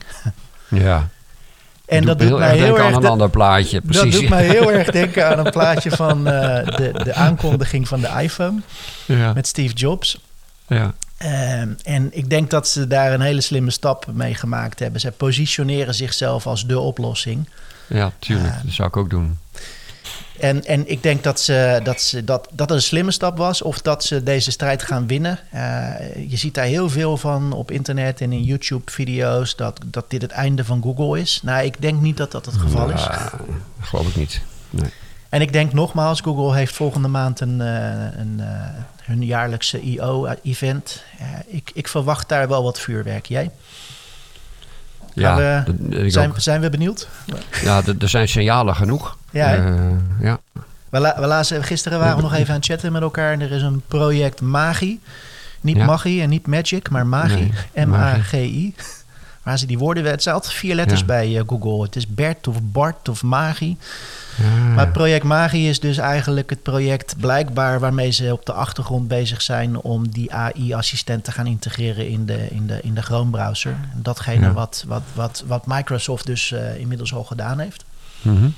ja. En dat doet mij erg heel denken erg. aan een ander plaatje. dat doet mij heel erg denken aan een plaatje van eh, de, de aankondiging van de iPhone ja. met Steve Jobs. ja. Ehm, en ik denk dat ze daar een hele slimme stap mee gemaakt hebben. Ze positioneren zichzelf als de oplossing. ja, tuurlijk. Ah. Dat zou ik ook doen. En, en ik denk dat, ze, dat, ze, dat, dat het een slimme stap was of dat ze deze strijd gaan winnen. Eh, je ziet daar heel veel van op internet en in YouTube-video's dat, dat dit het einde van Google is. Nou, ik denk niet dat dat het geval is. Ja, geloof ik niet. Nee. En ik denk nogmaals, Google heeft volgende maand een, eh, een, eh, hun jaarlijkse I.O.-event. ik, ik verwacht daar wel wat vuurwerk. Jij? Ja, we- Zijn, zijn we benieuwd? ja er- zijn signalen genoeg. Ja? Eh, ja. We, la- we lazen, gisteren waren we nog even aan het chatten met elkaar. En er is een project Magi. Niet Ja. Magie en niet Magic, maar Magi. Nee, M-A-G-I. Waar ze die woorden... Het zijn altijd vier letters Ja. bij eh, Google. Het is Bert of Bart of Magi. Ja. Maar het project Magi is dus eigenlijk het project blijkbaar... waarmee ze op de achtergrond bezig zijn... om die AI-assistent te gaan integreren in de, in de, in de Chrome-browser. En Datgene Ja. wat, wat, wat, wat Microsoft dus eh, inmiddels al gedaan heeft. Mhm.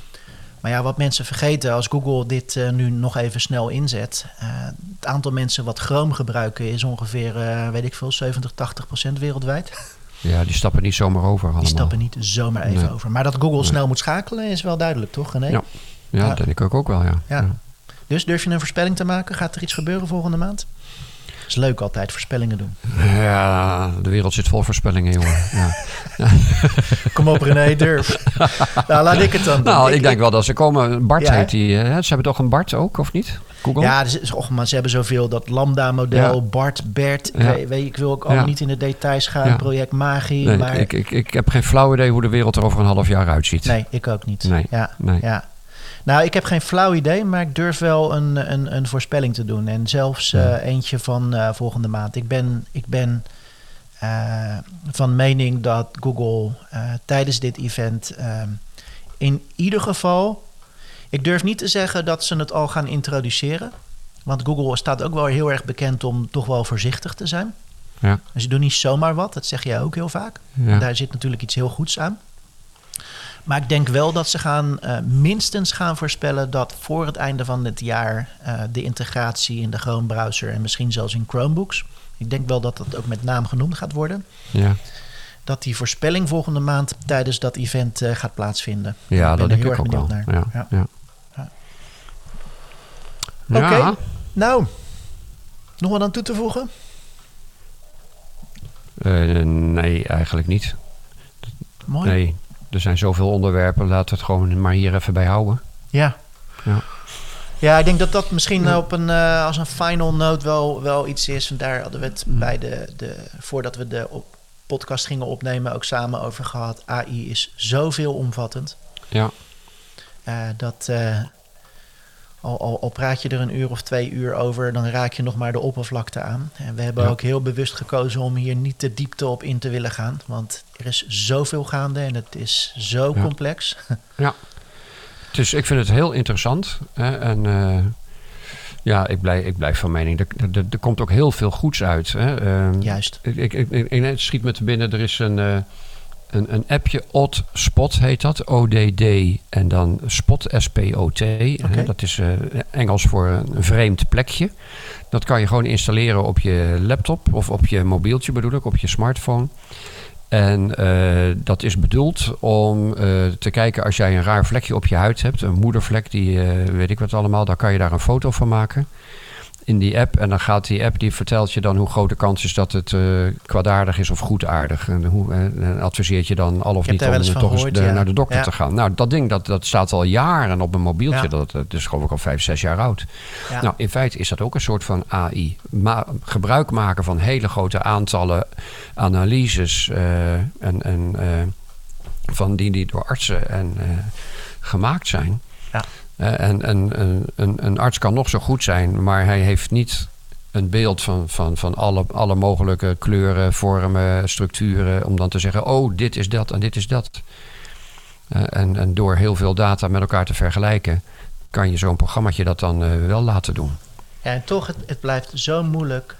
Maar ja, wat mensen vergeten als Google dit eh, nu nog even snel inzet. het aantal mensen wat Chrome gebruiken is ongeveer, weet ik veel, 70, 80 procent wereldwijd. ja, die stappen niet zomaar over allemaal. Die stappen niet zomaar even Nee. over. Maar dat Google Nee. snel moet schakelen is wel duidelijk, toch? René? Ja. Ja, dat denk ik ook wel, ja. Ja. Dus durf je een voorspelling te maken? Gaat er iets gebeuren volgende maand? is leuk altijd, voorspellingen doen. Ja, de wereld zit vol voorspellingen, jongen. Ja. Kom op René, durf. nou, laat ik het dan doen. Nou, ik, denk wel dat ze komen. Bart Ja, heet die. hè? Ze hebben toch een Bart ook, of niet? Google? Ja, dus, is- och, maar ze hebben zoveel. Dat Lambda-model, Ja. Bart, Bert. Ja. Weet, ik wil ook allemaal niet in de details gaan. Project Magie. Nee, maar ik, ik, ik heb geen flauw idee hoe de wereld er over een half jaar uitziet. Nee, ik ook niet. Nee, Ja, nee. ja. Nou, ik heb geen flauw idee, maar ik durf wel een, een, een voorspelling te doen. En zelfs eh, eentje van eh, volgende maand. Ik ben, ik ben eh, van mening dat Google tijdens dit event eh, in ieder geval... Ik durf niet te zeggen dat ze het al gaan introduceren. Want Google staat ook wel heel erg bekend om toch wel voorzichtig te zijn. Ja. Dus ze doen niet zomaar wat, dat zeg jij ook heel vaak. Ja. Daar zit natuurlijk iets heel goeds aan. Maar ik denk wel dat ze gaan eh, minstens gaan voorspellen dat voor het einde van het jaar eh, de integratie in de Chrome browser en misschien zelfs in Chromebooks. Ik denk wel dat dat ook met naam genoemd gaat worden. Ja, Dat die voorspelling volgende maand tijdens dat event eh, gaat plaatsvinden. ja ben dat er denk heel ik erg ook wel. naar. Ja. Ja. Oké. Nou, nog wat aan toe te voegen? Eh, nee, eigenlijk niet. Mooi. Nee, er zijn zoveel onderwerpen. Laten we het gewoon maar hier even bij houden. Ja. Ja. Ja, ik denk dat dat misschien Ja. op een, eh, als een final note wel, wel iets is. En daar hadden we het Mm. bij de, de, voordat we de op- podcast gingen opnemen ook samen over gehad. AI is zoveel omvattend. Ja, eh, dat al, al, al praat je er een uur of twee uur over, dan raak je nog maar de oppervlakte aan. En we hebben Ja. ook heel bewust gekozen om hier niet de diepte op in te willen gaan. Want er is zoveel gaande en het is zo Ja. complex. dus ik vind het heel interessant. Hè, en eh, ja, ik blijf, ik blijf van mening. Er, er, er komt ook heel veel goeds uit. Hè. Ehm, Juist. Ik, ik, ik, ik- het schiet me te binnen. Er is een, eh, een, een appje, Odd Spot heet dat. ODD en dan Spot, S-P-O-T. Dat is eh, Engels voor een vreemd plekje. Dat kan je gewoon installeren op je laptop of op je mobieltje bedoel ik, op je smartphone. En eh, dat is bedoeld om eh, te kijken als jij een raar vlekje op je huid hebt, een moedervlek, die weet ik wat allemaal, dan kan je daar een foto van maken in die app. En dan gaat die app, die vertelt je dan hoe groot de kans is dat het eh, kwaadaardig is of goedaardig. En hoe eh, en adviseert je dan al of niet om toch eens gehoord, de- ja. naar de dokter Ja. te gaan. Nou, dat ding dat, dat staat al jaren op een mobieltje. Ja. Dat, dat is geloof ik al vijf, zes jaar oud. Nou, in feite is dat ook een soort van AI. Ma gebruik maken van hele grote aantallen analyses eh, en, en, van die, die door artsen en, gemaakt zijn. Ja. Eh, en en een, een, arts kan nog zo goed zijn, maar hij heeft niet een beeld van, van, van alle, alle mogelijke kleuren, vormen, structuren, om dan te zeggen: oh, dit is dat en dit is dat. Eh, en, en door heel veel data met elkaar te vergelijken, kan je zo'n programmaatje dat dan eh, wel laten doen. Ja, en toch, het, het blijft zo moeilijk.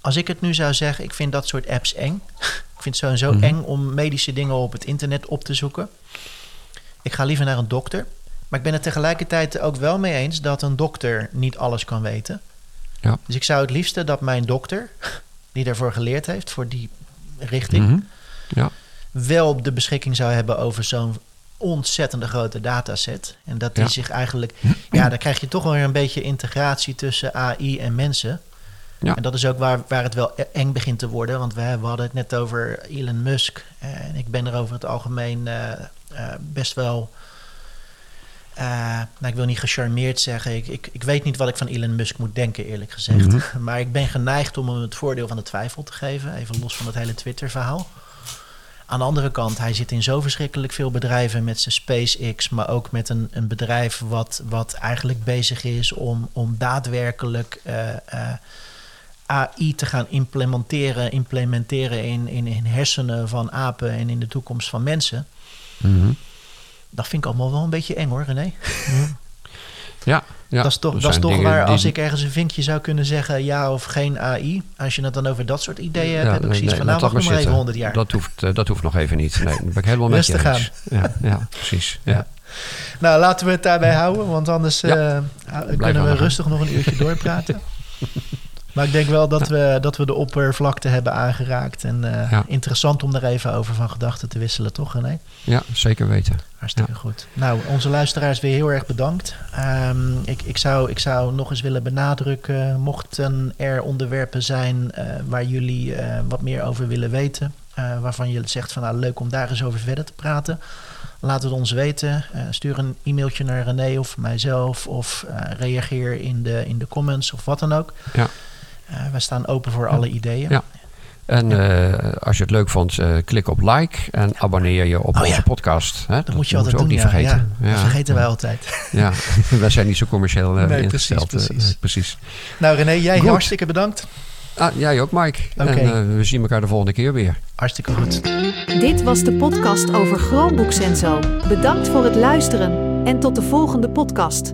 Als ik het nu zou zeggen, ik vind dat soort apps eng. ik vind het sowieso Mhm. eng om medische dingen op het internet op te zoeken. Ik ga liever naar een dokter. Maar ik ben het tegelijkertijd ook wel mee eens dat een dokter niet alles kan weten. Ja. Dus ik zou het liefste dat mijn dokter, die daarvoor geleerd heeft, voor die richting, Mhm. Ja. wel de beschikking zou hebben over zo'n ontzettende grote dataset. En dat die Ja. zich eigenlijk... Ja, dan krijg je toch wel weer een beetje integratie tussen AI en mensen. Ja. En dat is ook waar, waar het wel e- eng begint te worden. Want we, we hadden het net over Elon Musk. En ik ben er over het algemeen eh, best wel... eh, nou, ik wil niet gecharmeerd zeggen. Ik, ik, ik weet niet wat ik van Elon Musk moet denken, eerlijk gezegd. Mhm. Maar ik ben geneigd om hem het voordeel van de twijfel te geven. Even los van het hele Twitter-verhaal. Aan de andere kant, hij zit in zo verschrikkelijk veel bedrijven met zijn SpaceX, maar ook met een, een bedrijf wat, wat eigenlijk bezig is om, om daadwerkelijk eh, eh, AI te gaan implementeren, implementeren in, in, in hersenen van apen en in de toekomst van mensen. Mhm. Dat vind ik allemaal wel een beetje eng hoor, René. Ja, ja. dat is toch, dat is toch waar, die- als ik ergens een vinkje zou kunnen zeggen ja of geen AI, als je het dan over dat soort ideeën hebt, Ja, heb ik zoiets nee, van nou wacht maar maar even zitten. 100 jaar. Dat hoeft, eh, dat hoeft nog even niet. Nee, dat ben ik helemaal met je eens. Ja, ja, precies. Ja. Nou, laten we het daarbij houden, want anders eh, kunnen we rustig nog een uurtje doorpraten. maar ik denk wel dat, we, dat we de oppervlakte hebben aangeraakt. En eh, Ja. interessant om daar even over van gedachten te wisselen, toch René? ja, zeker weten. Hartstikke goed. Nou, onze luisteraars weer heel erg bedankt. Ehm, ik, ik, zou, ik zou nog eens willen benadrukken, mochten er onderwerpen zijn eh, waar jullie eh, wat meer over willen weten, waarvan je zegt van nou leuk om daar eens over verder te praten. Laat het ons weten. Stuur een e-mailtje naar René of mijzelf of reageer in de, in de comments of wat dan ook. Ja. Eh, wij staan open voor alle ideeën. Ja. En eh, als je het leuk vond, eh, klik op like en abonneer je op Oh, onze ja. podcast. Hè? Dat, moet je altijd doen. ook niet ja. vergeten. Ja, dat vergeten wij altijd. Ja, wij zijn niet zo commercieel Nee, precies, ingesteld. precies. precies. Nou René, jij Goed. hartstikke bedankt. Ah, jij ook, Mike. Oké. En we zien elkaar de volgende keer weer. Hartstikke goed. Dit was de podcast over Chromebooks en zo. Bedankt voor het luisteren en tot de volgende podcast.